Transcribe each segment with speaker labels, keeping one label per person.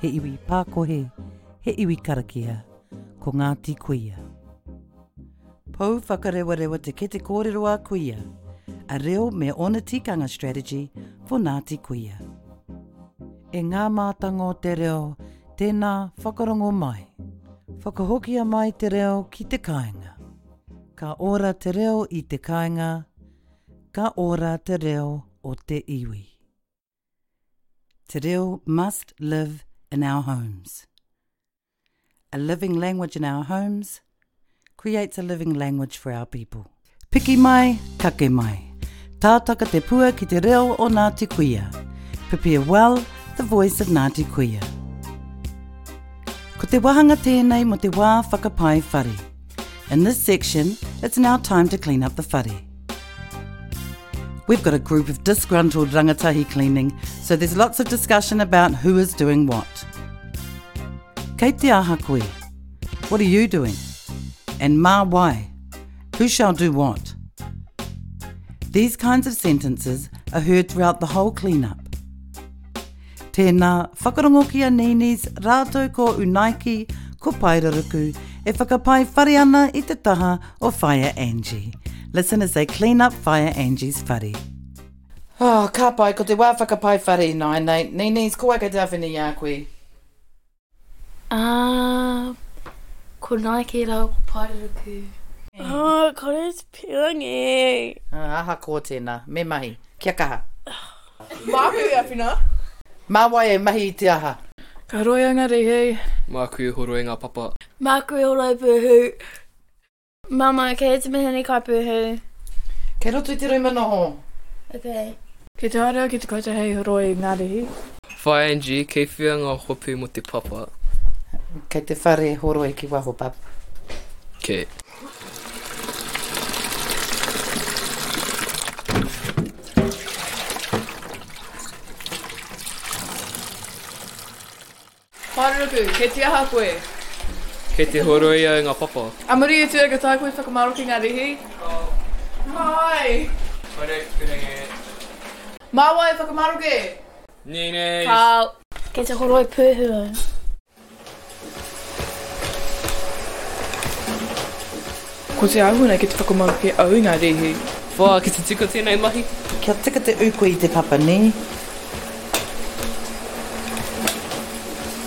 Speaker 1: he iwi pākohe, he iwi karakia, ko Ngāti Kuia. Pou whakarewarewa te kete kōrero a Kuia, a reo me ōna tikanga strategy for Ngāti Kuia. E ngā mātanga o te reo, tēnā whakarongo mai. Whakahokia mai te reo ki te kāinga. Ka ora te reo i te kāinga, ka ora te reo o te iwi. Te reo must live in our homes. A living language in our homes creates a living language for our people. Piki mai, take mai. Tātaka te pua ki te reo o Ngāti Kuia. Prepare well the voice of Ngāti Kuia. Ko te wahanga tēnei mo te wā whakapae whare. In this section, it's now time to clean up the whare. We've got a group of disgruntled rangatahi cleaning, so there's lots of discussion about who is doing what. Kei te aha koe, what are you doing? And ma wai, who shall do what? These kinds of sentences are heard throughout the whole clean-up. Tēnā, whakarongo ki a Nini's rātou ko Unaiki, ko Paeraruku, e whakapae whare ana i te taha o Whaea Angie. Listen as they clean up Whaea Angie's whare. Oh, ka pai, ko te wā whakapae whare ināianei. Nini's, ko wai kei te awhina i a koe?
Speaker 2: Ā, ko Nike rā, ko Paeruku. Ā, kāore au te
Speaker 1: pērā nē. Ā, ahakoa tēnā, me mahi. Kia kaha.
Speaker 3: Māku i awhina.
Speaker 1: Mā wai e mahi i te aha?
Speaker 3: Ka roia ngā
Speaker 4: rīhi. Māku i horoi ngā papa.
Speaker 2: Māku i horoi pūhū. Mama, kei hea te mihini kai pūhū?
Speaker 1: Kei roto i te rau manaho.
Speaker 2: Okay.
Speaker 3: Kei te haere ake te koutou hei horoi i Ngarihi.
Speaker 4: Whai Angie, kei whia nga hopu mo te papa?
Speaker 1: Kei te whare horoi ki waho papa.
Speaker 4: Okay.
Speaker 3: Whānunuku, kei te aha koe?
Speaker 4: Kei te horoia e nga papa.
Speaker 3: A muri i tua ka tae koe whakamaro ki nga rihi. Hai!
Speaker 4: Haere ki
Speaker 3: te renge. Ma wai whakamaro ke?
Speaker 4: Nei
Speaker 2: nei. Ka. Kei te horoi puehu au.
Speaker 3: Ko te āhua nei ki te whakamau he au i ngā rēhi.
Speaker 4: Wā ki te tika tēnei mahi.
Speaker 1: Kia tika te uku i te tapa
Speaker 4: nī.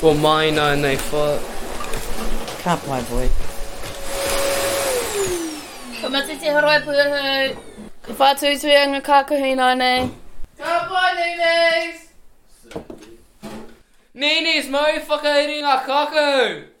Speaker 4: Kua māina anei whā.
Speaker 1: Ka pai boy.
Speaker 2: Ka mate te horoi puehu. Ka whātuituia nga kākahu inānei.
Speaker 3: Ka pai Ninis!
Speaker 4: Ninis, mau
Speaker 2: i
Speaker 4: whakairi nga kākahu!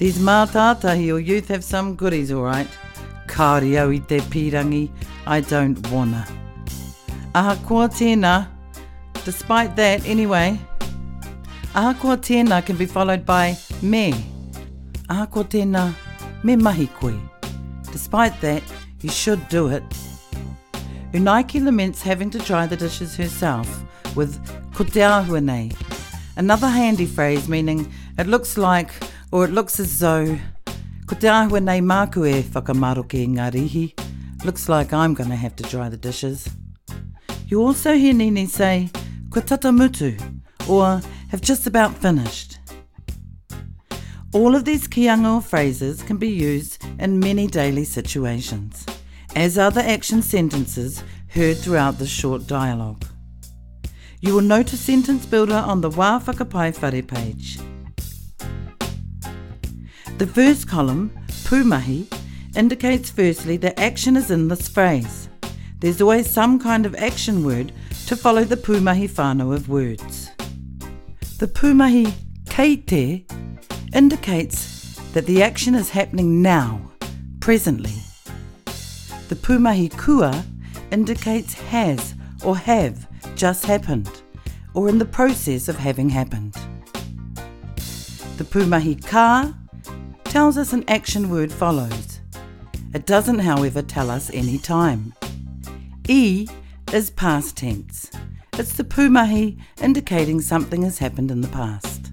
Speaker 1: These mātātahi or youth have some goodies alright. Kāore au i te pīrangi, I don't wanna. Ahakoa tēnā, despite that, anyway. Ahakoa tēnā can be followed by me. Ahakoa tēnā, me mahi koe. Despite that, you should do it Unaiki laments having to dry the dishes herself with koteahuane, another handy phrase meaning it looks like or it looks as though. Koteahuane makue whakamaroke ngā Looks like I'm going to have to dry the dishes. You also hear Nini say, Kotata mutu, or have just about finished. All of these kianga phrases can be used in many daily situations as are the action sentences heard throughout this short dialogue. You will note a sentence builder on the Wā Whakapai Whare page. The first column, Pumahi, indicates firstly that action is in this phrase. There's always some kind of action word to follow the Pumahi whānau of words. The Pumahi Keite indicates that the action is happening now, presently. The pumahi kua indicates has or have just happened or in the process of having happened. The pumahi ka tells us an action word follows. It doesn't, however, tell us any time. E is past tense. It's the pumahi indicating something has happened in the past.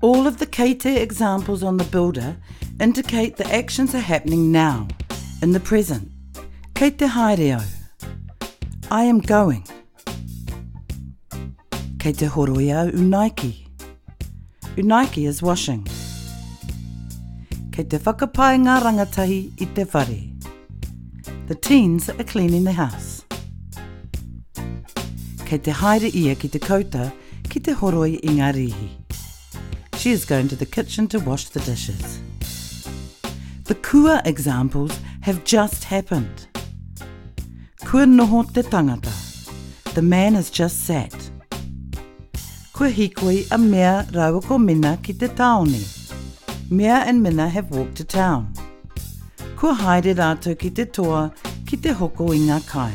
Speaker 1: All of the kete examples on the builder indicate the actions are happening now in the present. Kei te haere au. I am going. Kei te horoia unaiki. Unaiki is washing. Kei te whakapae ngā rangatahi i te whare. The teens are cleaning the house. Kei te haere ia ki te kouta ki te horoi i ngā rīhi. She is going to the kitchen to wash the dishes. The kua examples have just happened. Kua noho te tangata. The man has just sat. Kua hikoi a Mea rāua ko Mina ki te tāone. Mea and Mina have walked to town. Kua haere rātou ki te toa ki te hoko i ngā kai.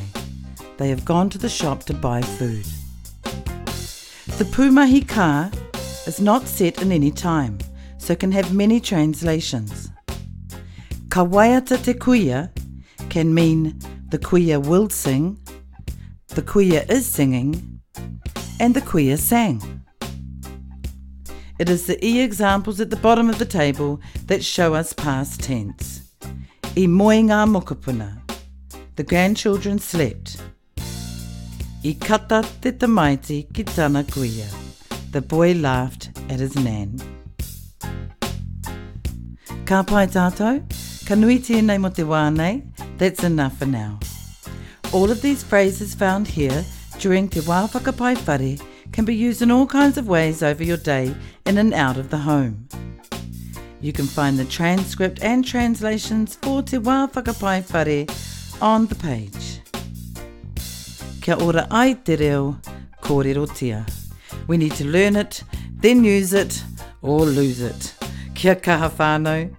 Speaker 1: They have gone to the shop to buy food. The pumahi ka is not set in any time, so can have many translations. Ka waiata te kuia can mean the kuia will sing, the kuia is singing, and the kuia sang. It is the e examples at the bottom of the table that show us past tense. I e moi ngā mokapuna. The grandchildren slept. I kata te tamaiti ki tana kuia. The boy laughed at his nan. Ka pai tātou, ka nui tēnei mo te wā nei, that's enough for now. All of these phrases found here during te wā whakapae whare can be used in all kinds of ways over your day in and out of the home. You can find the transcript and translations for Te Wā Whakapae Whare on the page. Kia ora ai te reo, kōrerotia. We need to learn it, then use it, or lose it. Kia kaha whānau.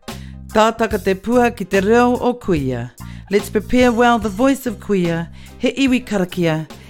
Speaker 1: Tātaka te pua ki te reo o kuia. Let's prepare well the voice of kuia, he iwi karakia,